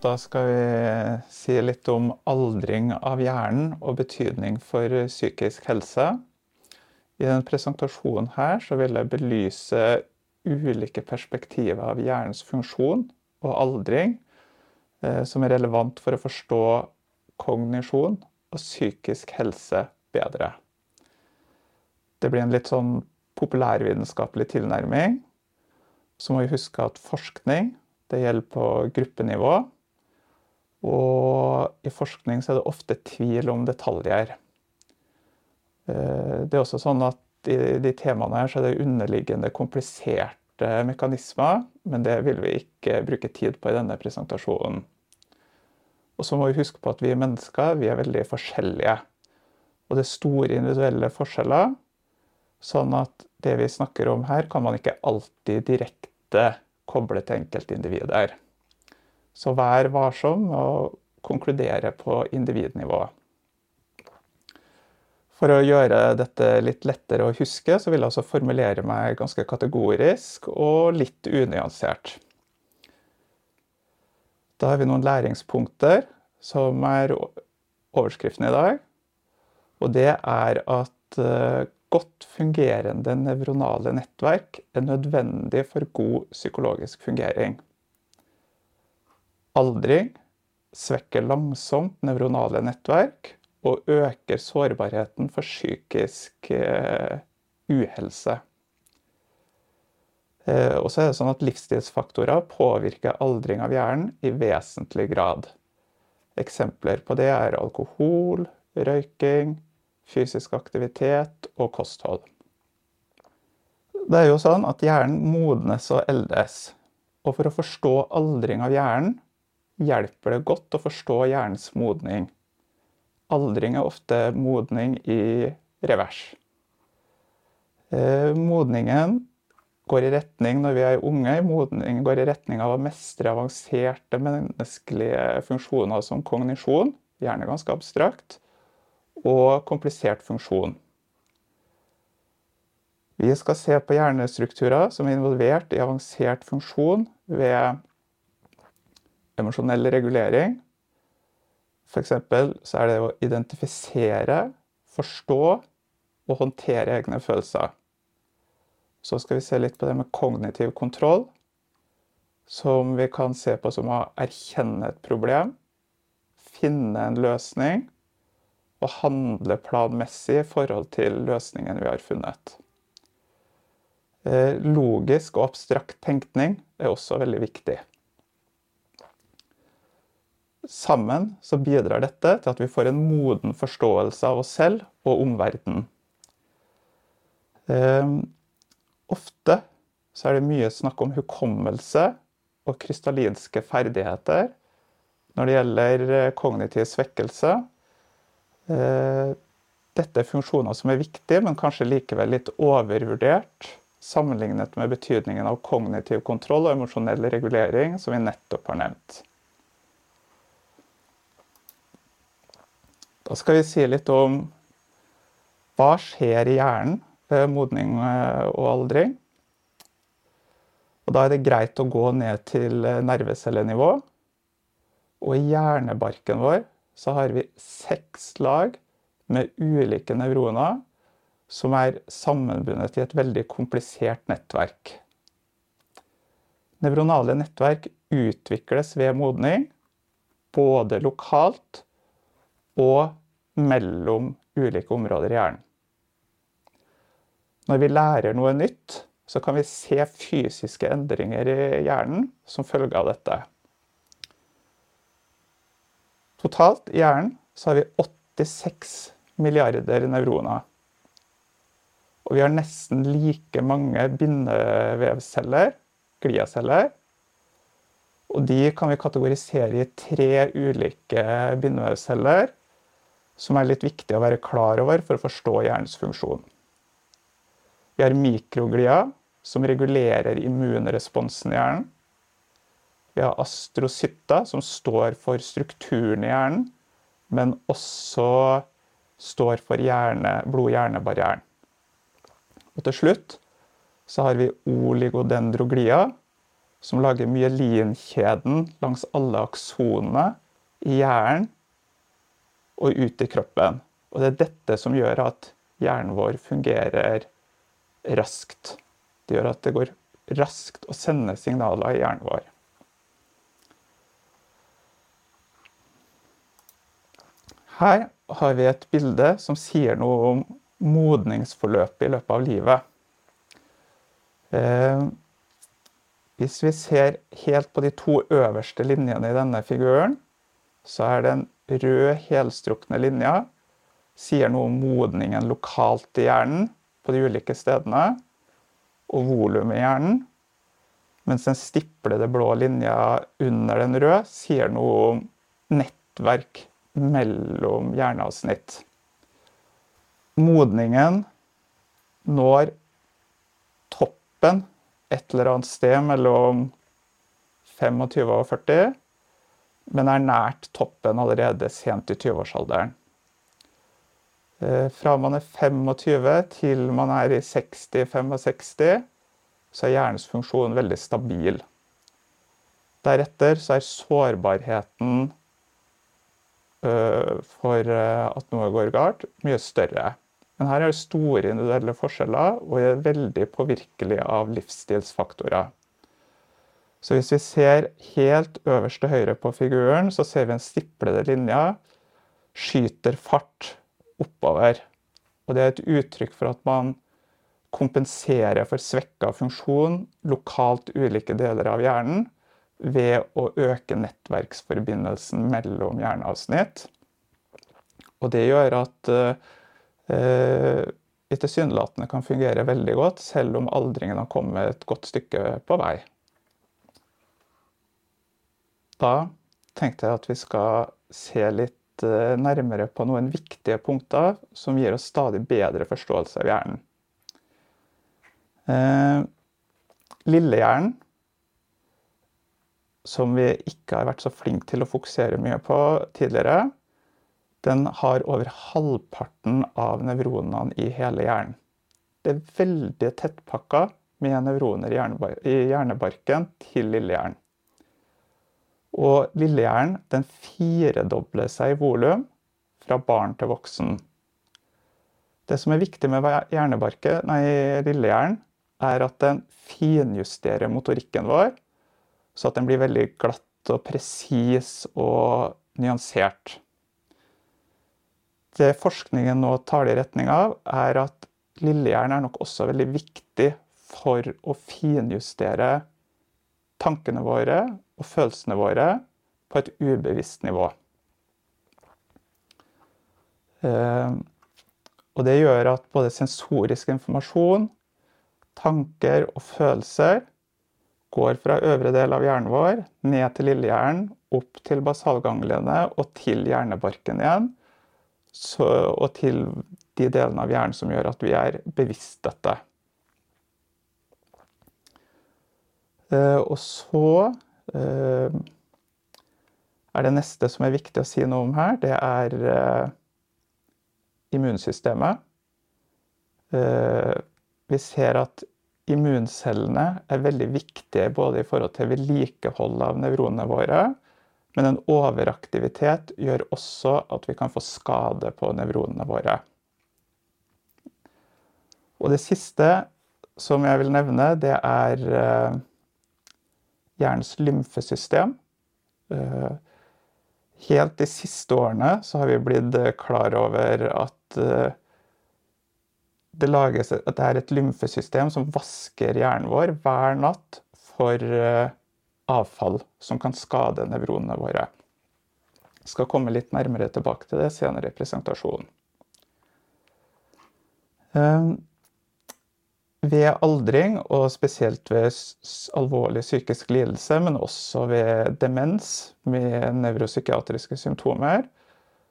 Da skal vi si litt om aldring av hjernen og betydning for psykisk helse. I denne presentasjonen her vil jeg belyse ulike perspektiver av hjernens funksjon og aldring eh, som er relevant for å forstå kognisjon og psykisk helse bedre. Det blir en litt sånn populærvitenskapelig tilnærming. Så må vi huske at forskning det gjelder på gruppenivå. Og i forskning så er det ofte tvil om detaljer. Eh, det er også sånn at i de temaene her så er det underliggende kompliserte mekanismer, men det vil vi ikke bruke tid på i denne presentasjonen. Og så må vi huske på at vi mennesker vi er veldig forskjellige. Og det er store individuelle forskjeller. Sånn at det vi snakker om her, kan man ikke alltid direkte koble til enkeltindivider. Så vær varsom og konkludere på individnivå. For å gjøre dette litt lettere å huske, så vil jeg altså formulere meg ganske kategorisk og litt unyansert. Da har vi noen læringspunkter som er overskriften i dag. Og det er at eh, godt fungerende nevronale nettverk er nødvendig for god psykologisk fungering. Aldring svekker langsomt nevronale nettverk og øker sårbarheten for psykisk uh, uhelse. Uh, og så er det sånn at Livsstilsfaktorer påvirker aldring av hjernen i vesentlig grad. Eksempler på det er alkohol, røyking, fysisk aktivitet og kosthold. Det er jo sånn at hjernen modnes og eldes. Og for å forstå aldring av hjernen hjelper det godt å forstå hjernens modning. Aldring er ofte modning i revers. Eh, modningen går i retning når vi er unge, modningen går i retning av å mestre avanserte menneskelige funksjoner som kognisjon, gjerne ganske abstrakt, og komplisert funksjon. Vi skal se på hjernestrukturer som er involvert i avansert funksjon ved emosjonell regulering. F.eks. så er det å identifisere, forstå og håndtere egne følelser. Så skal vi se litt på det med kognitiv kontroll, som vi kan se på som å erkjenne et problem, finne en løsning og handle planmessig i forhold til løsningen vi har funnet. Eh, logisk og abstrakt tenkning er også veldig viktig. Sammen så bidrar dette til at vi får en moden forståelse av oss selv og omverdenen. Eh, ofte så er det mye snakk om hukommelse og krystallinske ferdigheter når det gjelder eh, kognitiv svekkelse. Eh, dette er funksjoner som er viktige, men kanskje likevel litt overvurdert sammenlignet med betydningen av kognitiv kontroll og emosjonell regulering, som vi nettopp har nevnt. Da skal vi si litt om hva skjer i hjernen ved modning eh, og aldring. Og da er det greit å gå ned til eh, nervecellenivå. Og i hjernebarken vår så har vi seks lag med ulike nevroner som er sammenbundet i et veldig komplisert nettverk. Nevronale nettverk utvikles ved modning, både lokalt og mellom ulike områder i hjernen. Når vi lærer noe nytt, så kan vi se fysiske endringer i hjernen som følge av dette. Totalt i hjernen så har vi 86 milliarder nevroner. Og vi har nesten like mange bindevevceller, gliaceller. Og de kan vi kategorisere i tre ulike bindevevceller som er litt viktig å være klar over for å forstå hjernens funksjon. Vi har mikroglia, som regulerer immunresponsen i hjernen. Vi har astrocytta, som står for strukturen i hjernen, men også står for blod- og til slutt har vi oligodendroglia, som lager myelinkjeden langs alle aksonene i hjernen og ut i kroppen. Og det er dette som gjør at hjernen vår fungerer raskt. Det gjør at det går raskt å sende signaler i hjernen vår. Her har vi et bilde som sier noe om modningsforløpet i løpet av livet. Eh, hvis vi ser helt på de to øverste linjene i denne figuren, så er det en rød, helstrukne linja sier noe om modningen lokalt i hjernen på de ulike stedene, og volumet i hjernen. Mens den stiplede blå linja under den røde sier noe om nettverk mellom hjerneavsnitt. Modningen når toppen et eller annet sted mellom 25 og 40, men er nært toppen allerede sent i 20-årsalderen. Eh, fra man er 25 til man er i 60-65, så er hjernens funksjon veldig stabil. Deretter så er sårbarheten eh, for eh, at noe går galt, mye større. Men her er det store individuelle forskjeller og er veldig påvirkelig av livsstilsfaktorer. Så hvis vi ser helt øverst til høyre på figuren, så ser vi en stiplede linje skyter fart oppover. Og det er et uttrykk for at man kompenserer for svekka funksjon lokalt ulike deler av hjernen ved å øke nettverksforbindelsen mellom hjerneavsnitt. Og det gjør at eh, vi tilsynelatende kan fungere veldig godt, selv om aldringen har kommet et godt stykke på vei. Da tenkte jeg at vi skal se litt eh, nærmere på noen viktige punkter som gir oss stadig bedre forståelse av hjernen. Eh, lillehjernen, som vi ikke har vært så flinke til å fokusere mye på tidligere, den har over halvparten av nevronene i hele hjernen. Det er veldig tettpakka med nevroner i hjernebarken til lillehjernen. Og lillehjernen den firedobler seg i volum fra barn til voksen. Det som er viktig med lillehjernen, er at den finjusterer motorikken vår, så at den blir veldig glatt og presis og nyansert det forskningen nå tar i retning av, er at lillehjernen er nok også veldig viktig for å finjustere tankene våre og følelsene våre på et ubevisst nivå. Eh, og det gjør at både sensorisk informasjon, tanker og følelser går fra øvre del av hjernen vår ned til lillehjernen, opp til basalganglene og til hjernebarken igjen så, og til de delene av hjernen som gjør at vi er bevisst dette. Uh, og så er det neste som er viktig å si noe om her, det er uh, immunsystemet. vi ser at immuncellene er veldig viktige både i forhold til vedlikehold av nevronene våre, men en overaktivitet gjør også at vi kan få skade på nevronene våre. Og det siste som jeg vil nevne, det er hjernens lymfesystem. Uh, helt de siste årene så har vi blitt klar over at uh, det, lages, at det er et lymfesystem som vasker hjernen vår hver natt for avfall som kan skade nevronene våre. Jeg skal komme litt nærmere tilbake til det senere i presentasjonen. Ved aldring, og spesielt ved alvorlig psykisk lidelse, men også ved demens med nevropsykiatriske symptomer,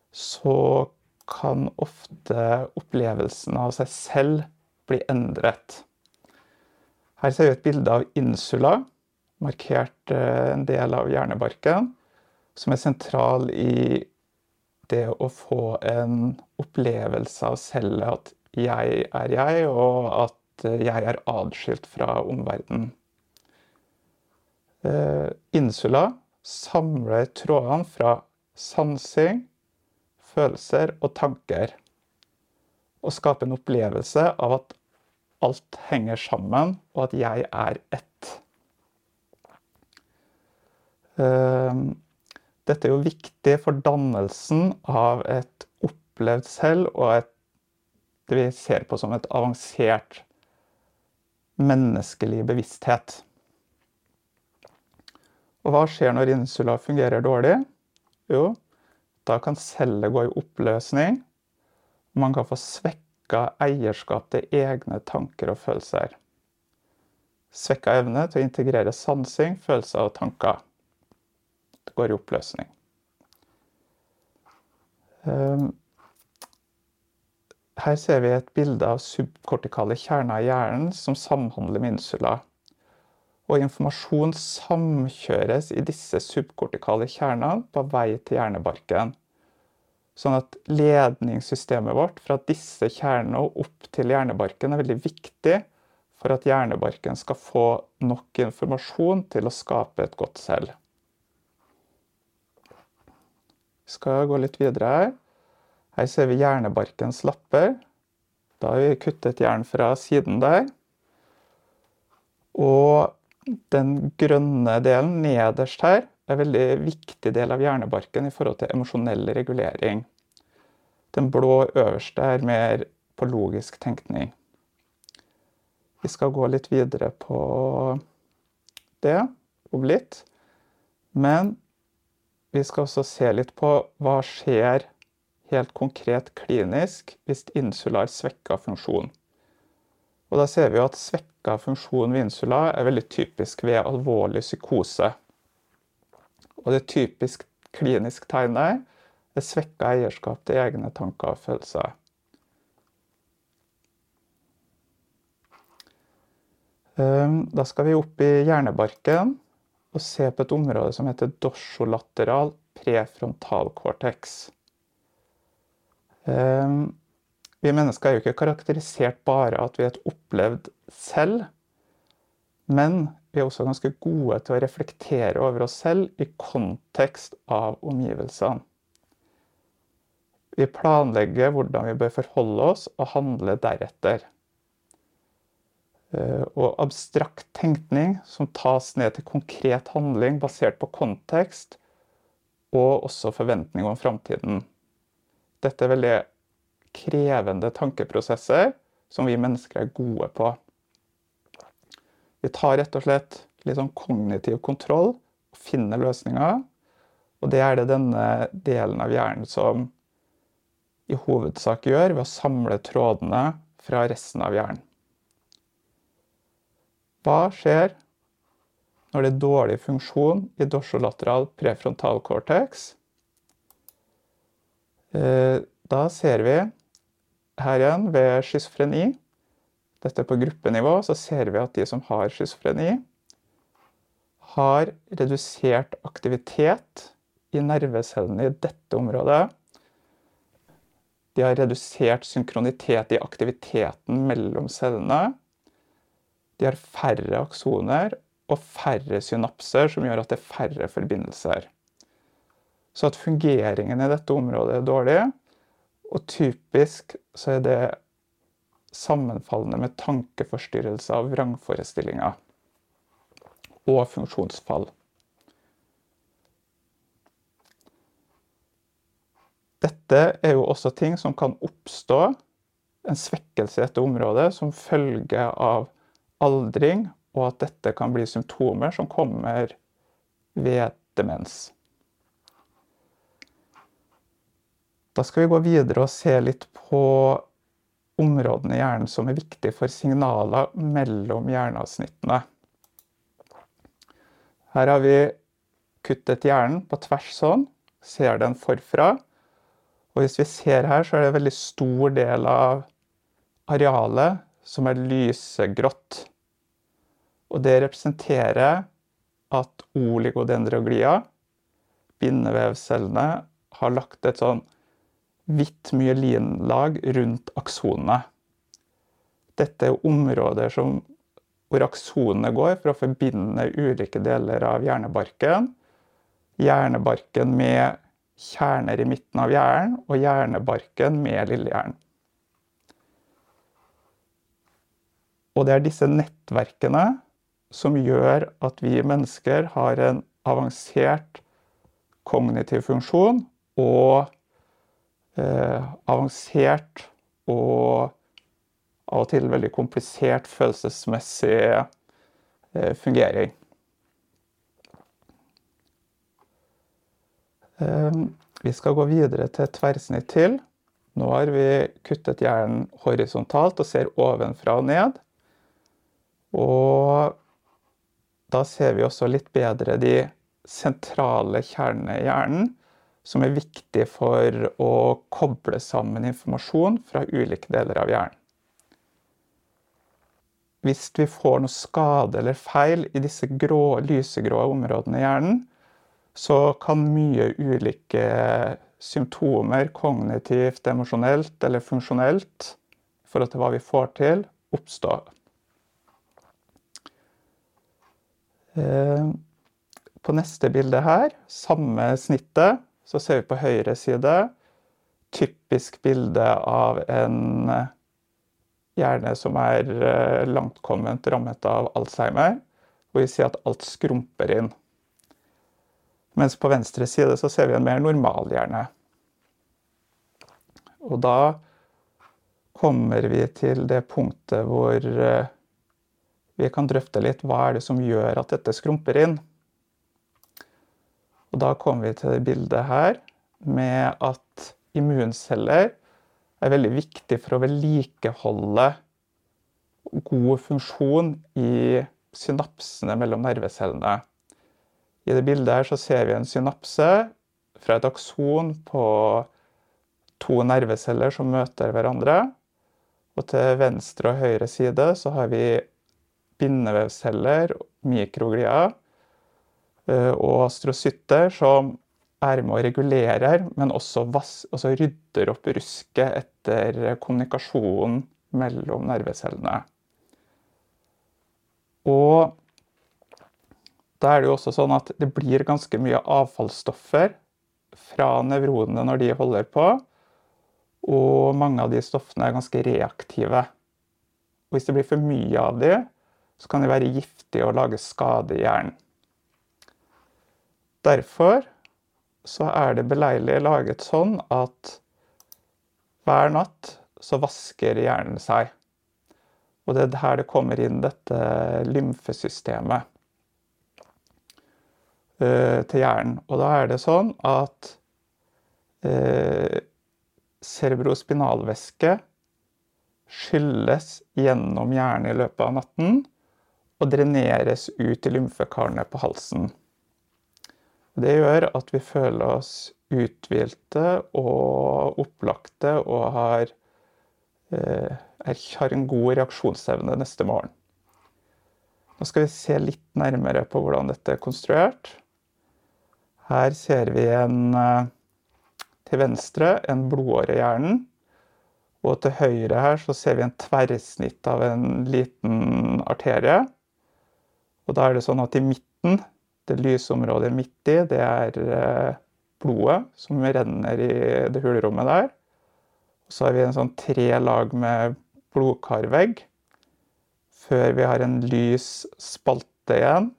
så kan ofte opplevelsen av seg selv bli endret. Her ser vi et bilde av insula, markert eh, en del av hjernebarken som er sentral i det å få en opplevelse av selv at jeg er jeg, og at jeg er adskilt fra omverdenen. Eh, insula samler trådene fra sansing, følelser og tanker. Og skaper en opplevelse av at alt henger sammen, og at jeg er ett. Eh, dette er jo viktig for dannelsen av et opplevd selv og et, det vi ser på som et avansert menneskelig bevissthet. Og hva skjer når insula fungerer dårlig? Jo, da kan celler gå i oppløsning. Man kan få svekka eierskap til egne tanker og følelser. Svekka evne til å integrere sansing, følelser og tanker. Det går i oppløsning. Ehm, her ser vi et bilde av subkortikale kjerner i hjernen som samhandler med insula. Og informasjon samkjøres i disse subkortikale kjernene på vei til hjernebarken. Sånn at ledningssystemet vårt fra disse kjernene og opp til hjernebarken er veldig viktig for at hjernebarken skal få nok informasjon til å skape et godt selv. Vi skal gå litt videre her. Her ser vi hjernebarkens lapper. Da har vi kuttet jern fra siden der. Og den grønne delen nederst her er en veldig viktig del av hjernebarken i forhold til emosjonell regulering. Den blå øverste er mer på logisk tenkning. Vi skal gå litt videre på det om litt. Men vi skal også se litt på hva skjer helt konkret klinisk hvis insula er svekka funksjon. Og da ser vi at svekka funksjon ved insula er veldig typisk ved alvorlig psykose. Og det typisk klinisk tegnet er svekka eierskap til egne tanker og følelser. Ehm, da skal vi opp i hjernebarken og se på et område som heter dorsolateral prefrontalcortex. Ehm, vi mennesker er jo ikke karakterisert bare at vi er et opplevd selv, men vi er også ganske gode til å reflektere over oss selv i kontekst av omgivelsene. Vi planlegger hvordan vi bør forholde oss og handle deretter. Ehm, og abstrakt tenkning som tas ned til konkret handling basert på kontekst, og også forventning om framtiden. Dette er veldig krevende tankeprosesser som vi mennesker er gode på. Vi tar rett og slett litt sånn kognitiv kontroll og finner løsninger. Og det er det denne delen av hjernen som i hovedsak gjør ved å samle trådene fra resten av hjernen. Hva skjer når det er dårlig funksjon i dorsolateral prefrontal cortex. Eh, da ser vi her igjen ved schizofreni, dette på gruppenivå, så ser vi at de som har schizofreni, har redusert aktivitet i nervecellene i dette området. De har redusert synkronitet i aktiviteten mellom cellene. De har færre aksoner og færre synapser, som gjør at det er færre forbindelser. Så at fungeringen i dette området er dårlig, og typisk så er det sammenfallende med tankeforstyrrelser av vrangforestillinger og funksjonsfall. Dette er jo også ting som kan oppstå, en svekkelse i dette området, som følge av aldring og at dette kan bli symptomer som kommer ved demens. Da skal vi gå videre og se litt på områdene i hjernen som er viktige for signaler mellom hjerneavsnittene. Her har vi kuttet hjernen på tvers sånn, ser den forfra. Og hvis vi ser her, så er det en veldig stor del av arealet som er lysegrått. Og det representerer at oligodendroglia, bindevevcellene, har lagt et sånn hvitt myelinlag rundt aksonene. Dette er områder som hvor aksonene går for å forbinde ulike deler av hjernebarken. Hjernebarken med kjerner i midten av hjernen, og hjernebarken med lillehjernen. Og det er disse nettverkene som gjør at vi mennesker har en avansert kognitiv funksjon og avansert og av og til veldig komplisert følelsesmessig eh, fungering. Eh, vi skal gå videre til et tverrsnitt til. Nå har vi kuttet hjernen horisontalt og ser ovenfra og ned. Og da ser vi også litt bedre de sentrale kjernene i hjernen, som er viktig for å koble sammen informasjon fra ulike deler av hjernen. Hvis vi får noe skade eller feil i disse grå, lysegrå områdene i hjernen, så kan mye ulike symptomer, kognitivt, emosjonelt eller funksjonelt, i forhold til hva vi får til, oppstå. Eh, på neste bilde her, samme snittet, så ser vi på høyre side typisk bilde av en eh, hjerne som er eh, langtkomment rammet av Alzheimer, hvor vi sier at alt skrumper inn. Mens på venstre side så ser vi en mer normal hjerne. Og da kommer vi til det punktet hvor vi kan drøfte litt hva er det som gjør at dette skrumper inn. Og da kommer vi til det bildet her med at immunceller er veldig viktig for å vedlikeholde god funksjon i synapsene mellom nervecellene. I det bildet her så ser vi en synapse fra et akson på to nerveceller som møter hverandre. Og til venstre og høyre side så har vi bindevevceller, mikroglier eh, og astrocytter som er med og regulerer, men også, vass, også rydder opp rusket etter kommunikasjonen mellom nervecellene. Og da er det jo også sånn at det blir ganske mye avfallsstoffer fra nevronene når de holder på. Og mange av de stoffene er ganske reaktive. Og hvis det blir for mye av de, så kan de være giftige og lage skade i hjernen. Derfor så er det beleilig laget sånn at hver natt så vasker hjernen seg. Og det er her det kommer inn dette lymfesystemet uh, til hjernen. Og da er det sånn at uh, cerebrospinalvæske skylles gjennom hjernen i løpet av natten og dreneres ut i lymfekarene på halsen. Det gjør at vi føler oss uthvilte og opplagte og har, eh, har en god reaksjonsevne neste morgen. Nå skal vi se litt nærmere på hvordan dette er konstruert. Her ser vi en, eh, til venstre en blodåre i hjernen. Og til høyre her så ser vi en tverrsnitt av en liten arterie. Og da er det sånn at i midten, lysområdet midt i, det er eh, blodet som renner i det hulrommet der. Så har vi en sånn tre lag med blodkarvegg. Før vi har en lys spalte igjen,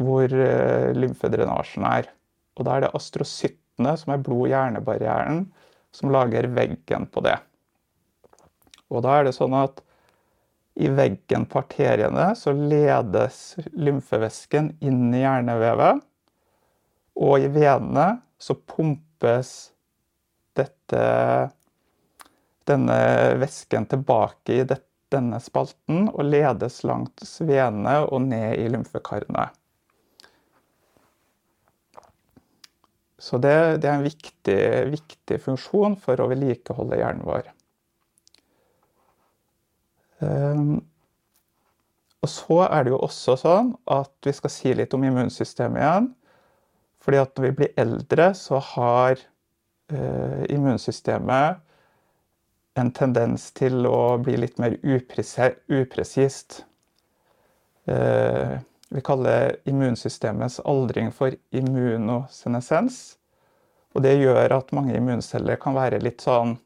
hvor eh, lymfedrenasjen er. Og da er det astrocyttene, som er blod-hjernebarrieren, som lager veggen på det. Og da er det sånn at i veggen på arteriene så ledes lymfevæsken inn i hjernevevet. Og i venene så pumpes dette, denne væsken tilbake i det, denne spalten og ledes langs venene og ned i lymfekarene. Så det, det er en viktig, viktig funksjon for å vedlikeholde hjernen vår. Ehm, og så er det jo også sånn at vi skal si litt om immunsystemet igjen. Fordi at når vi blir eldre, så har uh, immunsystemet en tendens til å bli litt mer upresist. eh, Vi kaller immunsystemets aldring for immunosenesens. Og det gjør at mange immunceller kan være litt sånn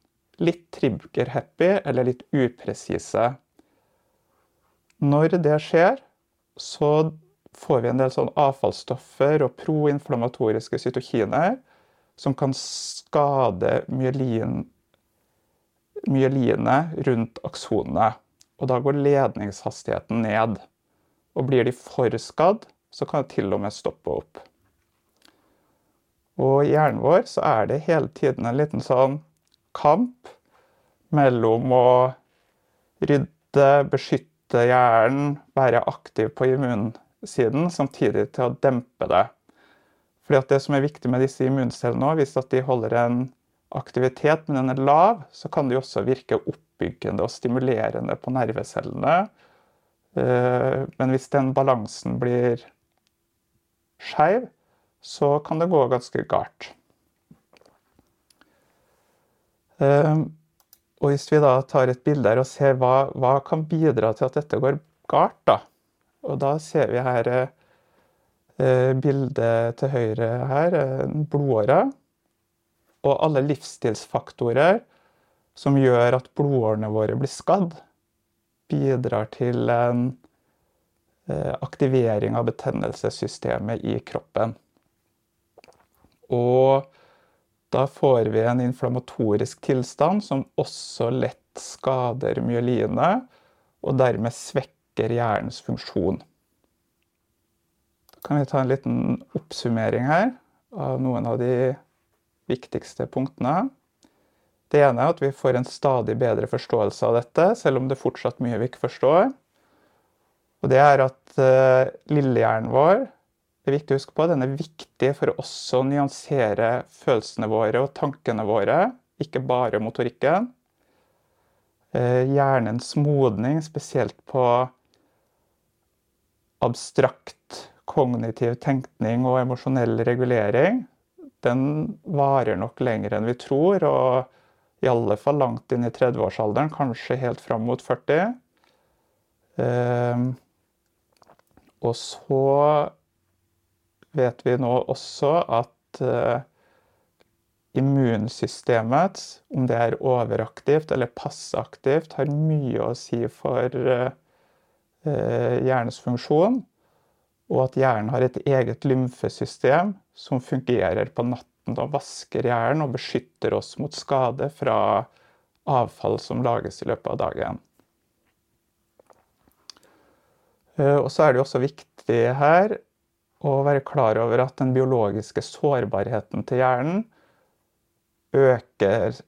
litt trigger-happy eller litt upresise. Når det skjer, så får vi en del sånn avfallsstoffer og proinflammatoriske cytokiner som kan skade myelin, myelinet rundt aksonene. Og da går ledningshastigheten ned. Og blir de for skadd, så kan det til og med stoppe opp. Og i hjernen vår så er det hele tiden en liten sånn kamp mellom å rydde, beskytte hjernen, være aktiv på immunsiden, samtidig til å dempe det. Fordi at Det som er viktig med disse immuncellene, hvis at de holder en aktivitet, men den er lav, så kan de også virke oppbyggende og stimulerende på nervecellene. Eh, men hvis den balansen blir skeiv, så kan det gå ganske galt. Eh, og hvis vi da tar et bilde her og ser hva, hva kan bidra til at dette går galt, da. Og da ser vi her eh, bildet til høyre her, en blodåre. Og alle livsstilsfaktorer som gjør at blodårene våre blir skadd, bidrar til en eh, aktivering av betennelsessystemet i kroppen. Og da får vi en inflammatorisk tilstand som også lett skader myelinet, og dermed svekker hjernens funksjon. Da kan vi ta en liten oppsummering her av noen av de viktigste punktene. Det ene er at vi får en stadig bedre forståelse av dette, selv om det er fortsatt mye vi ikke forstår. Og det er at uh, lillehjernen vår det er viktig å huske på. Den er viktig for å nyansere følelsene våre og tankene våre, ikke bare motorikken. Eh, hjernens modning, spesielt på abstrakt kognitiv tenkning og emosjonell regulering, den varer nok lenger enn vi tror. Og i alle fall langt inn i 30-årsalderen, kanskje helt fram mot 40. Eh, og så vet vi nå også at uh, immunsystemet, om det er overaktivt eller passaktivt, har mye å si for uh, hjernens funksjon. Og at hjernen har et eget lymfesystem som fungerer på natten og vasker hjernen og beskytter oss mot skade fra avfall som lages i løpet av dagen. Og så er det også viktig her og være klar over at den biologiske sårbarheten til hjernen øker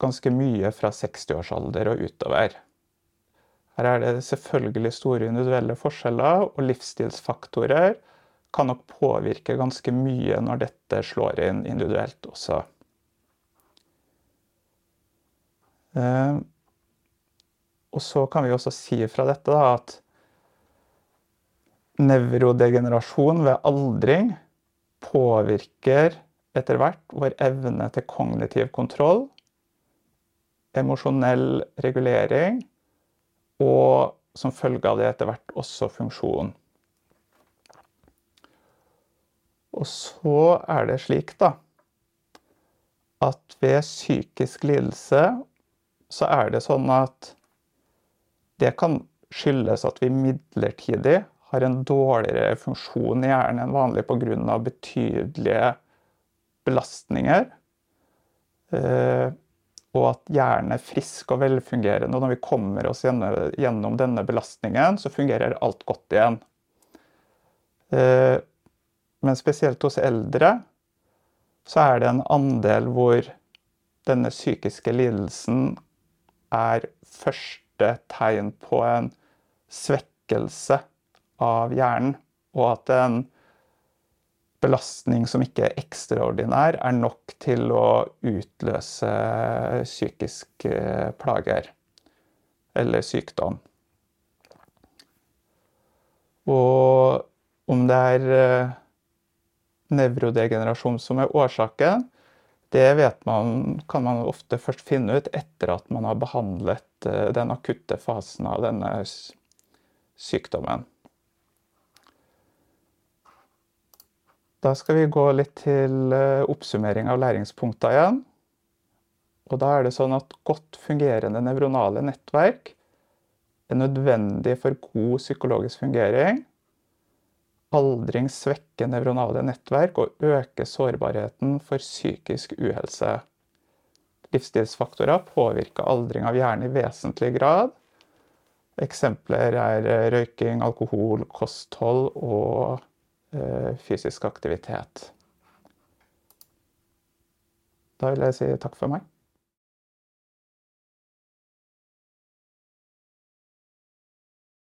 ganske mye fra 60-årsalder og utover. Her er det selvfølgelig store individuelle forskjeller, og livsstilsfaktorer kan nok påvirke ganske mye når dette slår inn individuelt også. Eh, og så kan vi også si fra dette at nevrodegenerasjon ved aldring påvirker etter hvert vår evne til kognitiv kontroll, emosjonell regulering og som følge av det etter hvert også funksjon. Og så er det slik, da, at ved psykisk lidelse så er det sånn at det kan skyldes at vi midlertidig har en dårligere funksjon i hjernen enn vanlig pga. betydelige belastninger. Eh, og at hjernen er frisk og velfungerende. Og når vi kommer oss gjennom denne belastningen, så fungerer alt godt igjen. Eh, men spesielt hos eldre så er det en andel hvor denne psykiske lidelsen er første tegn på en svekkelse av hjernen, og at en belastning som ikke er ekstraordinær, er nok til å utløse psykiske plager eller sykdom. Og om det er eh, nevrodegenerasjon som er årsaken, det man, kan man ofte først finne ut etter at man har behandlet eh, den akutte fasen av denne sykdommen. Da skal vi gå litt til eh, oppsummering av læringspunkter igjen. Og da er det sånn at godt fungerende nevronale nettverk er nødvendig for god psykologisk fungering. Aldring svekker nevronale nettverk og øker sårbarheten for psykisk uhelse. Livsstilsfaktorer påvirker aldring av hjernen i vesentlig grad. Eksempler er eh, røyking, alkohol, kosthold og fysisk aktivitet. Da vil jeg si takk for meg.